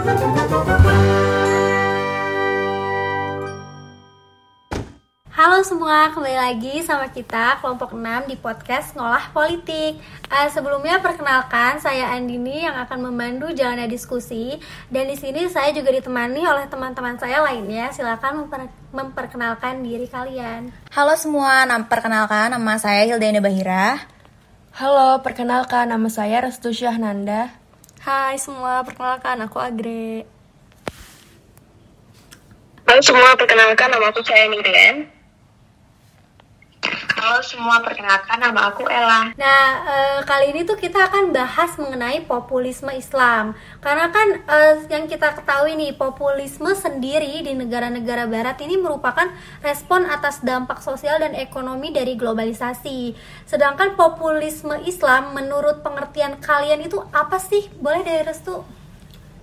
Halo semua, kembali lagi sama kita kelompok 6 di podcast Ngolah Politik. Uh, sebelumnya perkenalkan saya Andini yang akan memandu jalannya diskusi dan di sini saya juga ditemani oleh teman-teman saya lainnya. Silakan memper memperkenalkan diri kalian. Halo semua, nama perkenalkan nama saya Hilda Bahira. Halo, perkenalkan nama saya Restu Syahnanda. Hai semua, perkenalkan aku Agre. Halo semua, perkenalkan nama aku Caya Nigrian. Halo semua, perkenalkan nama aku Ella. Nah, e, kali ini tuh kita akan bahas mengenai populisme Islam. Karena kan e, yang kita ketahui nih, populisme sendiri di negara-negara barat ini merupakan respon atas dampak sosial dan ekonomi dari globalisasi. Sedangkan populisme Islam menurut pengertian kalian itu apa sih? Boleh dari Restu?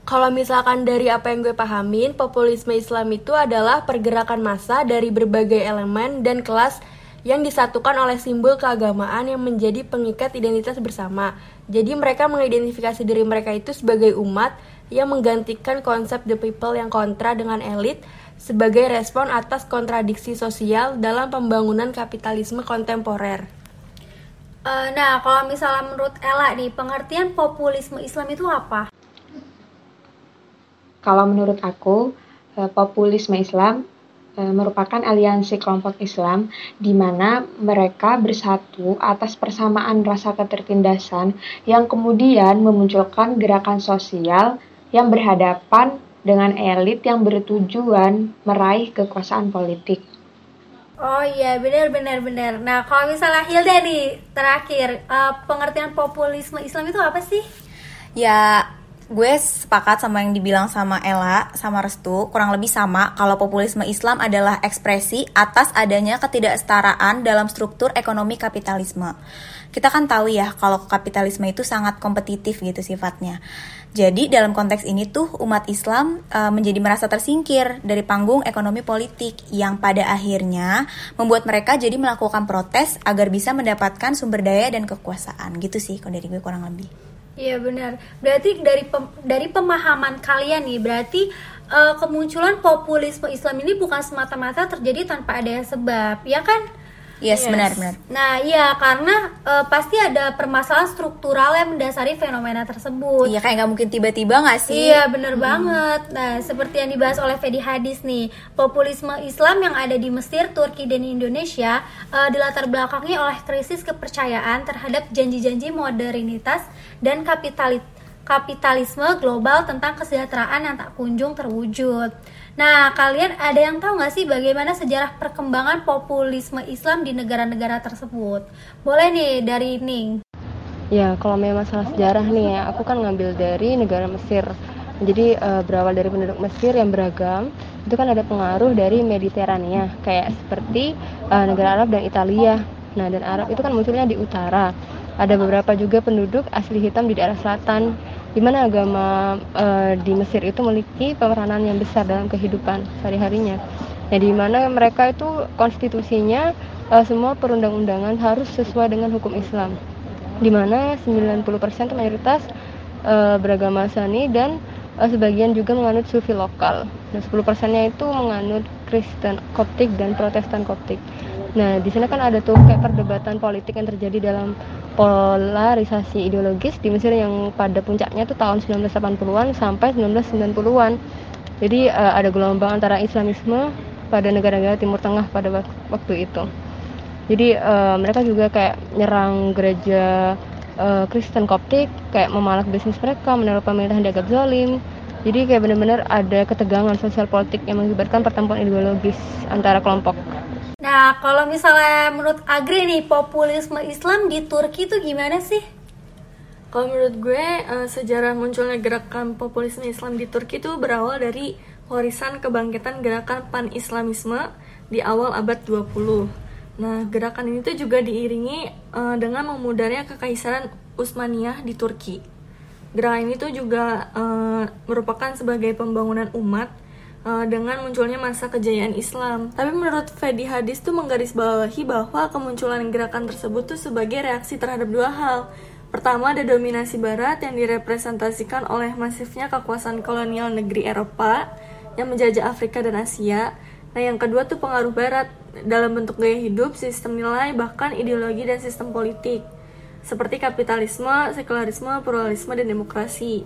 Kalau misalkan dari apa yang gue pahamin, populisme Islam itu adalah pergerakan massa dari berbagai elemen dan kelas yang disatukan oleh simbol keagamaan yang menjadi pengikat identitas bersama. Jadi mereka mengidentifikasi diri mereka itu sebagai umat yang menggantikan konsep the people yang kontra dengan elit sebagai respon atas kontradiksi sosial dalam pembangunan kapitalisme kontemporer. Uh, nah, kalau misalnya menurut Ella nih, pengertian populisme Islam itu apa? Kalau menurut aku, eh, populisme Islam merupakan aliansi kelompok Islam di mana mereka bersatu atas persamaan rasa ketertindasan yang kemudian memunculkan gerakan sosial yang berhadapan dengan elit yang bertujuan meraih kekuasaan politik. Oh iya, benar benar benar. Nah, kalau misalnya Hilda nih terakhir, uh, pengertian populisme Islam itu apa sih? Ya, gue sepakat sama yang dibilang sama Ella sama Restu kurang lebih sama kalau populisme Islam adalah ekspresi atas adanya ketidaksetaraan dalam struktur ekonomi kapitalisme. Kita kan tahu ya kalau kapitalisme itu sangat kompetitif gitu sifatnya. Jadi dalam konteks ini tuh umat Islam e, menjadi merasa tersingkir dari panggung ekonomi politik yang pada akhirnya membuat mereka jadi melakukan protes agar bisa mendapatkan sumber daya dan kekuasaan gitu sih kalau dari gue kurang lebih. Iya benar. Berarti dari pem, dari pemahaman kalian nih, berarti uh, kemunculan populisme Islam ini bukan semata-mata terjadi tanpa ada sebab, ya kan? Yes, yes. benar benar. Nah, iya karena uh, pasti ada permasalahan struktural yang mendasari fenomena tersebut. Iya, kayak nggak mungkin tiba-tiba nggak sih? Iya, benar hmm. banget. Nah, seperti yang dibahas oleh Fedi Hadis nih, populisme Islam yang ada di Mesir, Turki dan Indonesia uh, dilatar belakangi oleh krisis kepercayaan terhadap janji-janji modernitas dan kapitalitas kapitalisme global tentang kesejahteraan yang tak kunjung terwujud. Nah, kalian ada yang tahu nggak sih bagaimana sejarah perkembangan populisme Islam di negara-negara tersebut? Boleh nih dari Ning. Ya, kalau memang masalah sejarah nih ya, aku kan ngambil dari negara Mesir. Jadi uh, berawal dari penduduk Mesir yang beragam, itu kan ada pengaruh dari Mediterania, kayak seperti uh, negara Arab dan Italia. Nah, dan Arab itu kan munculnya di utara. Ada beberapa juga penduduk asli hitam di daerah selatan di mana agama e, di Mesir itu memiliki peranan yang besar dalam kehidupan sehari-harinya. Ya di mana mereka itu konstitusinya e, semua perundang-undangan harus sesuai dengan hukum Islam. Di mana 90% mayoritas e, beragama Sani dan e, sebagian juga menganut sufi lokal. Nah, 10 persennya itu menganut Kristen Koptik dan Protestan Koptik. Nah, di sana kan ada tuh kayak perdebatan politik yang terjadi dalam polarisasi ideologis di Mesir yang pada puncaknya itu tahun 1980-an sampai 1990-an. Jadi uh, ada gelombang antara Islamisme pada negara-negara Timur Tengah pada waktu itu. Jadi uh, mereka juga kayak nyerang gereja uh, Kristen Koptik, kayak memalak bisnis mereka, menaruh pemerintahan dianggap zalim. Jadi kayak benar-benar ada ketegangan sosial politik yang mengibarkan pertempuran ideologis antara kelompok. Nah, kalau misalnya menurut Agri nih, populisme Islam di Turki itu gimana sih? Kalau menurut gue, uh, sejarah munculnya gerakan populisme Islam di Turki itu berawal dari warisan kebangkitan gerakan pan-islamisme di awal abad 20. Nah, gerakan ini tuh juga diiringi uh, dengan memudarnya kekaisaran Utsmaniyah di Turki. Gerakan ini tuh juga uh, merupakan sebagai pembangunan umat uh, dengan munculnya masa kejayaan Islam. Tapi menurut Fedi Hadis tuh menggarisbawahi bahwa kemunculan gerakan tersebut tuh sebagai reaksi terhadap dua hal. Pertama ada dominasi barat yang direpresentasikan oleh masifnya kekuasaan kolonial negeri Eropa yang menjajah Afrika dan Asia. Nah, yang kedua tuh pengaruh barat dalam bentuk gaya hidup, sistem nilai, bahkan ideologi dan sistem politik seperti kapitalisme, sekularisme, pluralisme, dan demokrasi.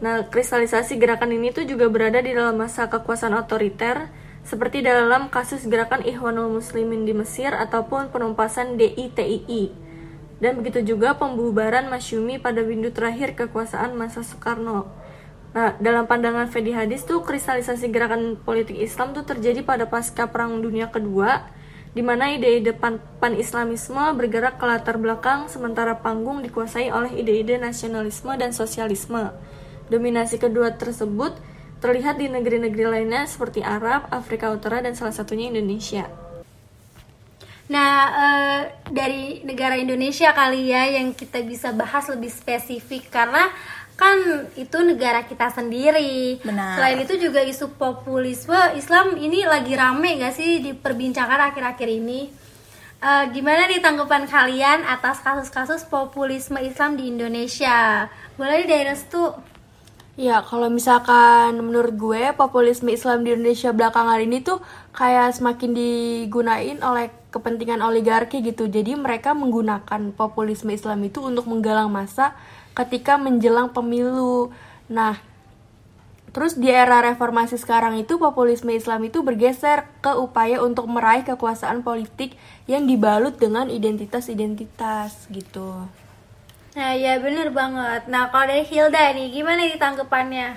Nah, kristalisasi gerakan ini tuh juga berada di dalam masa kekuasaan otoriter, seperti dalam kasus gerakan Ikhwanul Muslimin di Mesir ataupun penumpasan DITII. Dan begitu juga pembubaran Masyumi pada windu terakhir kekuasaan masa Soekarno. Nah, dalam pandangan Fedi Hadis tuh kristalisasi gerakan politik Islam tuh terjadi pada pasca Perang Dunia Kedua, di mana ide-ide pan, pan-islamisme bergerak ke latar belakang sementara panggung dikuasai oleh ide-ide nasionalisme dan sosialisme. Dominasi kedua tersebut terlihat di negeri-negeri lainnya seperti Arab, Afrika Utara, dan salah satunya Indonesia. Nah, e, dari negara Indonesia kali ya yang kita bisa bahas lebih spesifik karena kan itu negara kita sendiri. Benar. Selain itu juga isu populisme Islam ini lagi rame gak sih diperbincangkan akhir-akhir ini? Uh, gimana nih tanggapan kalian atas kasus-kasus populisme Islam di Indonesia? Boleh dari Restu? Ya, kalau misalkan menurut gue populisme Islam di Indonesia belakangan ini tuh kayak semakin digunain oleh kepentingan oligarki gitu. Jadi mereka menggunakan populisme Islam itu untuk menggalang massa ketika menjelang pemilu. Nah, terus di era reformasi sekarang itu populisme Islam itu bergeser ke upaya untuk meraih kekuasaan politik yang dibalut dengan identitas-identitas gitu. Nah, ya bener banget. Nah, kalau dari Hilda nih, gimana nih tanggapannya?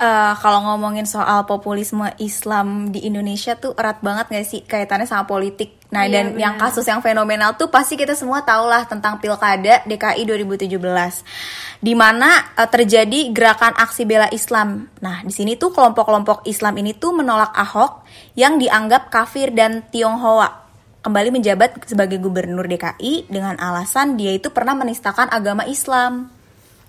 uh, kalau ngomongin soal populisme Islam di Indonesia tuh erat banget gak sih kaitannya sama politik. Nah, iya, dan bener. yang kasus yang fenomenal tuh pasti kita semua tahu lah tentang Pilkada DKI 2017. Di mana uh, terjadi gerakan aksi bela Islam. Nah, di sini tuh kelompok-kelompok Islam ini tuh menolak Ahok yang dianggap kafir dan Tionghoa kembali menjabat sebagai gubernur DKI dengan alasan dia itu pernah menistakan agama Islam.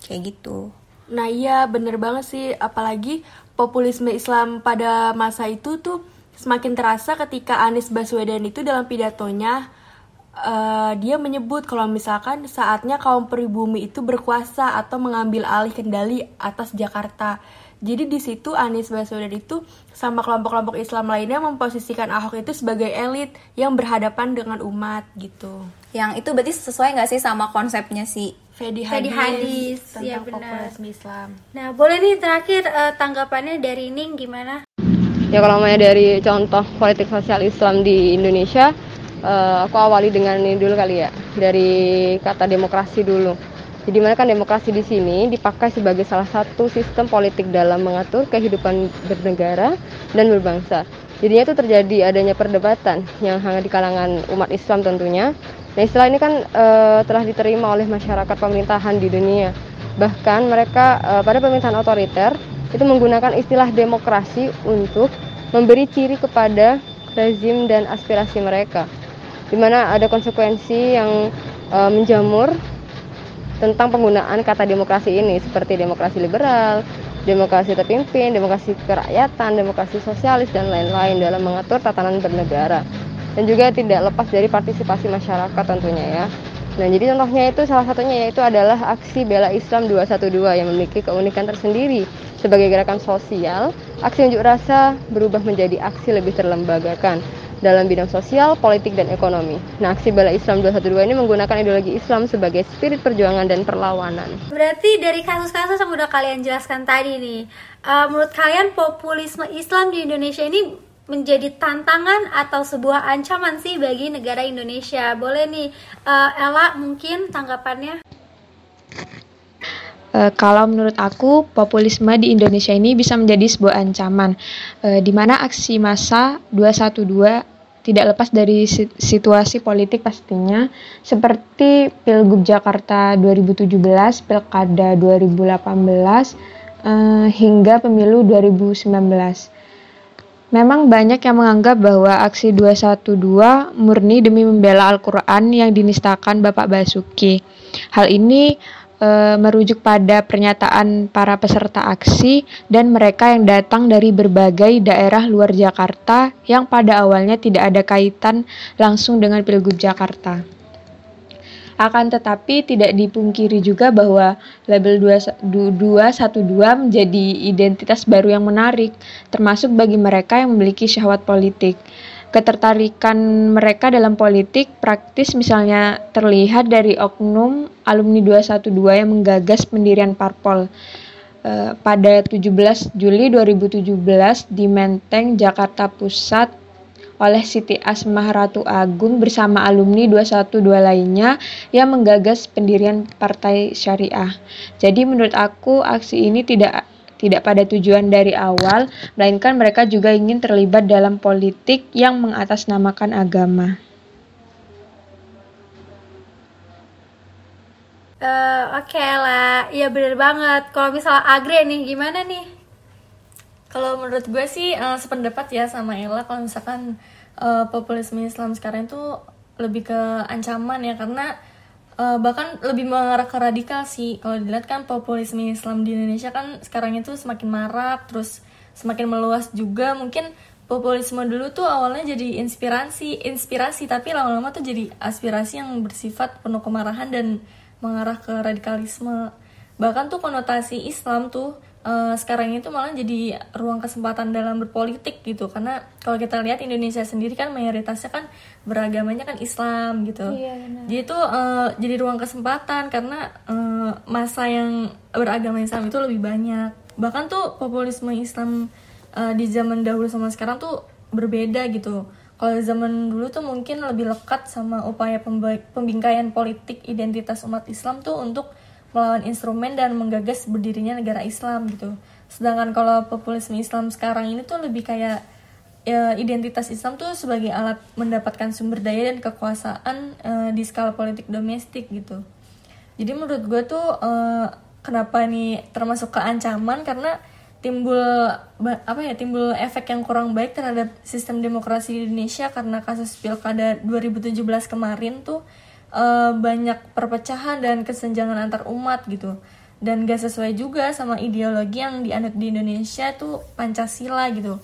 Kayak gitu. Nah iya bener banget sih, apalagi populisme Islam pada masa itu tuh semakin terasa ketika Anies Baswedan itu dalam pidatonya uh, dia menyebut kalau misalkan saatnya kaum pribumi itu berkuasa atau mengambil alih kendali atas Jakarta. Jadi di situ Anies Baswedan itu sama kelompok-kelompok Islam lainnya memposisikan Ahok itu sebagai elit yang berhadapan dengan umat gitu. Yang itu berarti sesuai nggak sih sama konsepnya si Fedi Hadis, Fedi Hadis tentang ya benar. Islam. Nah, boleh nih terakhir uh, tanggapannya dari Ning gimana? Ya kalau mau dari contoh politik sosial Islam di Indonesia, uh, aku awali dengan ini dulu kali ya, dari kata demokrasi dulu. Jadi mana kan demokrasi di sini dipakai sebagai salah satu sistem politik dalam mengatur kehidupan bernegara dan berbangsa. Jadinya itu terjadi adanya perdebatan yang hangat di kalangan umat Islam tentunya Nah istilah ini kan e, telah diterima oleh masyarakat pemerintahan di dunia. Bahkan mereka e, pada pemerintahan otoriter itu menggunakan istilah demokrasi untuk memberi ciri kepada rezim dan aspirasi mereka. Di mana ada konsekuensi yang e, menjamur tentang penggunaan kata demokrasi ini seperti demokrasi liberal, demokrasi terpimpin, demokrasi kerakyatan, demokrasi sosialis dan lain-lain dalam mengatur tatanan bernegara dan juga tidak lepas dari partisipasi masyarakat tentunya ya. Nah, jadi contohnya itu salah satunya yaitu adalah aksi bela Islam 212 yang memiliki keunikan tersendiri sebagai gerakan sosial. Aksi unjuk rasa berubah menjadi aksi lebih terlembagakan dalam bidang sosial, politik, dan ekonomi. Nah, aksi bela Islam 212 ini menggunakan ideologi Islam sebagai spirit perjuangan dan perlawanan. Berarti dari kasus-kasus yang udah kalian jelaskan tadi nih, uh, menurut kalian populisme Islam di Indonesia ini menjadi tantangan atau sebuah ancaman sih bagi negara Indonesia? Boleh nih, uh, Ella mungkin tanggapannya? Uh, kalau menurut aku, populisme di Indonesia ini bisa menjadi sebuah ancaman, uh, di mana aksi massa 212 tidak lepas dari situasi politik pastinya, seperti Pilgub Jakarta 2017, Pilkada 2018, uh, hingga Pemilu 2019. Memang banyak yang menganggap bahwa aksi 212 murni demi membela Al-Quran yang dinistakan Bapak Basuki. Hal ini e, merujuk pada pernyataan para peserta aksi dan mereka yang datang dari berbagai daerah luar Jakarta yang pada awalnya tidak ada kaitan langsung dengan Pilgub Jakarta. Akan tetapi tidak dipungkiri juga bahwa label 212 menjadi identitas baru yang menarik, termasuk bagi mereka yang memiliki syahwat politik. Ketertarikan mereka dalam politik praktis misalnya terlihat dari oknum alumni 212 yang menggagas pendirian parpol. Uh, pada 17 Juli 2017 di Menteng, Jakarta Pusat oleh Siti Asmah Ratu Agung bersama alumni 212 lainnya yang menggagas pendirian Partai Syariah. Jadi menurut aku aksi ini tidak tidak pada tujuan dari awal, melainkan mereka juga ingin terlibat dalam politik yang mengatasnamakan agama. Uh, Oke okay lah, ya bener banget. Kalau misalnya Agre nih, gimana nih? Kalau menurut gue sih uh, sependapat ya sama Ella kalau misalkan uh, populisme Islam sekarang itu lebih ke ancaman ya karena uh, bahkan lebih mengarah ke radikal sih. Kalau dilihat kan populisme Islam di Indonesia kan sekarang itu semakin marak terus semakin meluas juga. Mungkin populisme dulu tuh awalnya jadi inspirasi, inspirasi tapi lama-lama tuh jadi aspirasi yang bersifat penuh kemarahan dan mengarah ke radikalisme. Bahkan tuh konotasi Islam tuh uh, sekarang itu malah jadi ruang kesempatan dalam berpolitik gitu. Karena kalau kita lihat Indonesia sendiri kan mayoritasnya kan beragamanya kan Islam gitu. Iya, jadi itu uh, jadi ruang kesempatan karena uh, masa yang beragama Islam itu lebih banyak. Bahkan tuh populisme Islam uh, di zaman dahulu sama sekarang tuh berbeda gitu. Kalau zaman dulu tuh mungkin lebih lekat sama upaya pembingkaian politik identitas umat Islam tuh untuk melawan instrumen dan menggagas berdirinya negara Islam gitu. Sedangkan kalau populisme Islam sekarang ini tuh lebih kayak ya, identitas Islam tuh sebagai alat mendapatkan sumber daya dan kekuasaan uh, di skala politik domestik gitu. Jadi menurut gue tuh uh, kenapa nih termasuk keancaman karena timbul apa ya timbul efek yang kurang baik terhadap sistem demokrasi di Indonesia karena kasus pilkada 2017 kemarin tuh uh, banyak perpecahan dan kesenjangan antar umat gitu. Dan gak sesuai juga sama ideologi yang dianut di Indonesia tuh Pancasila gitu.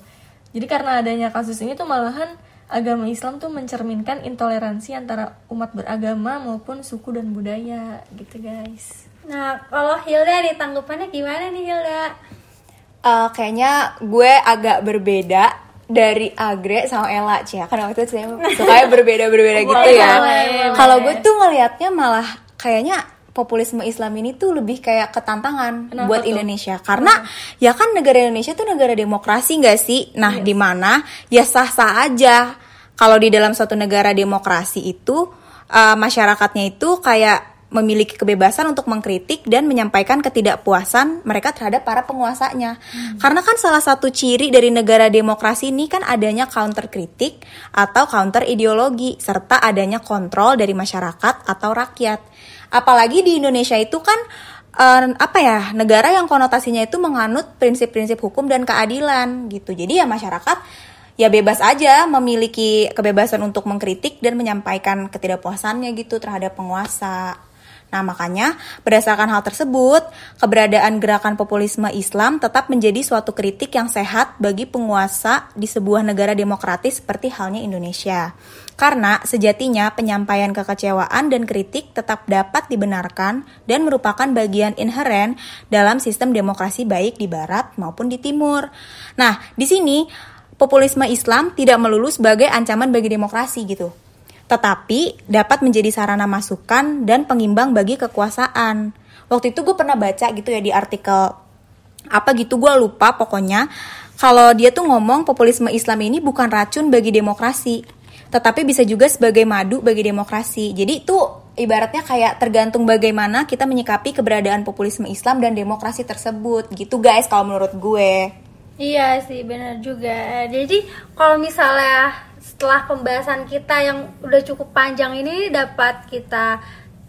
Jadi karena adanya kasus ini tuh malahan agama Islam tuh mencerminkan intoleransi antara umat beragama maupun suku dan budaya gitu guys. Nah kalau Hilda nih tanggapannya gimana nih Hilda? Uh, kayaknya gue agak berbeda dari Agre sama Ella Cia karena waktu itu saya suka berbeda-berbeda gitu ya. Kalau gue tuh ngelihatnya malah kayaknya populisme Islam ini tuh lebih kayak ketantangan Kenapa buat tuh? Indonesia karena hmm. ya kan negara Indonesia tuh negara demokrasi gak sih? Nah, yes. di mana ya sah-sah aja kalau di dalam suatu negara demokrasi itu uh, masyarakatnya itu kayak memiliki kebebasan untuk mengkritik dan menyampaikan ketidakpuasan mereka terhadap para penguasanya. Hmm. Karena kan salah satu ciri dari negara demokrasi ini kan adanya counter kritik atau counter ideologi serta adanya kontrol dari masyarakat atau rakyat. Apalagi di Indonesia itu kan uh, apa ya negara yang konotasinya itu menganut prinsip-prinsip hukum dan keadilan gitu. Jadi ya masyarakat ya bebas aja memiliki kebebasan untuk mengkritik dan menyampaikan ketidakpuasannya gitu terhadap penguasa. Nah, makanya berdasarkan hal tersebut, keberadaan gerakan populisme Islam tetap menjadi suatu kritik yang sehat bagi penguasa di sebuah negara demokratis seperti halnya Indonesia. Karena sejatinya penyampaian kekecewaan dan kritik tetap dapat dibenarkan dan merupakan bagian inheren dalam sistem demokrasi baik di barat maupun di timur. Nah, di sini populisme Islam tidak melulu sebagai ancaman bagi demokrasi gitu tetapi dapat menjadi sarana masukan dan pengimbang bagi kekuasaan. Waktu itu gue pernah baca gitu ya di artikel apa gitu gue lupa pokoknya kalau dia tuh ngomong populisme Islam ini bukan racun bagi demokrasi, tetapi bisa juga sebagai madu bagi demokrasi. Jadi itu ibaratnya kayak tergantung bagaimana kita menyikapi keberadaan populisme Islam dan demokrasi tersebut gitu guys kalau menurut gue. Iya sih benar juga. Jadi kalau misalnya setelah pembahasan kita yang udah cukup panjang ini dapat kita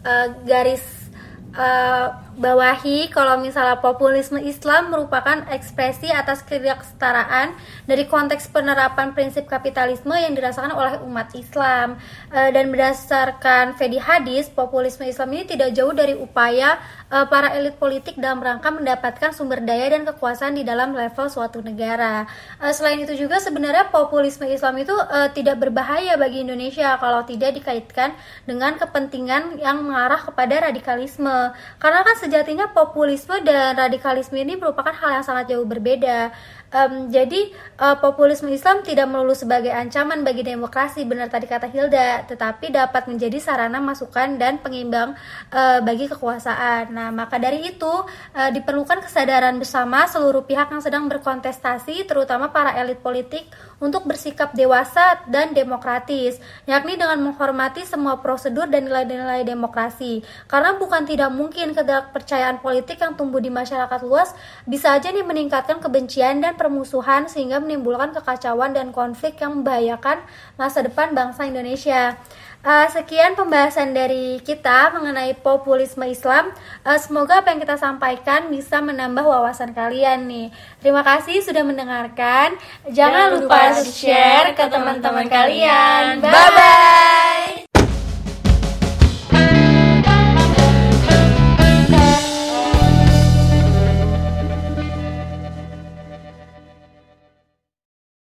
uh, garis uh, bawahi kalau misalnya populisme Islam merupakan ekspresi atas ketidaksetaraan dari konteks penerapan prinsip kapitalisme yang dirasakan oleh umat Islam. Uh, dan berdasarkan Fedi Hadis populisme Islam ini tidak jauh dari upaya uh, para elit politik dalam rangka mendapatkan sumber daya dan kekuasaan di dalam level suatu negara. Uh, selain itu juga sebenarnya populisme Islam itu uh, tidak berbahaya bagi Indonesia kalau tidak dikaitkan dengan kepentingan yang mengarah kepada radikalisme. Karena kan sejatinya populisme dan radikalisme ini merupakan hal yang sangat jauh berbeda. Um, jadi uh, populisme Islam tidak melulu sebagai ancaman bagi demokrasi, benar tadi kata Hilda, tetapi dapat menjadi sarana masukan dan pengimbang uh, bagi kekuasaan. Nah, maka dari itu uh, diperlukan kesadaran bersama seluruh pihak yang sedang berkontestasi, terutama para elit politik untuk bersikap dewasa dan demokratis, yakni dengan menghormati semua prosedur dan nilai-nilai demokrasi. Karena bukan tidak mungkin kepercayaan politik yang tumbuh di masyarakat luas bisa aja nih meningkatkan kebencian dan permusuhan sehingga menimbulkan kekacauan dan konflik yang membahayakan masa depan bangsa Indonesia. Uh, sekian pembahasan dari kita mengenai populisme Islam. Uh, semoga apa yang kita sampaikan bisa menambah wawasan kalian nih. Terima kasih sudah mendengarkan. Jangan, Jangan lupa share ke teman-teman kalian. Bye bye.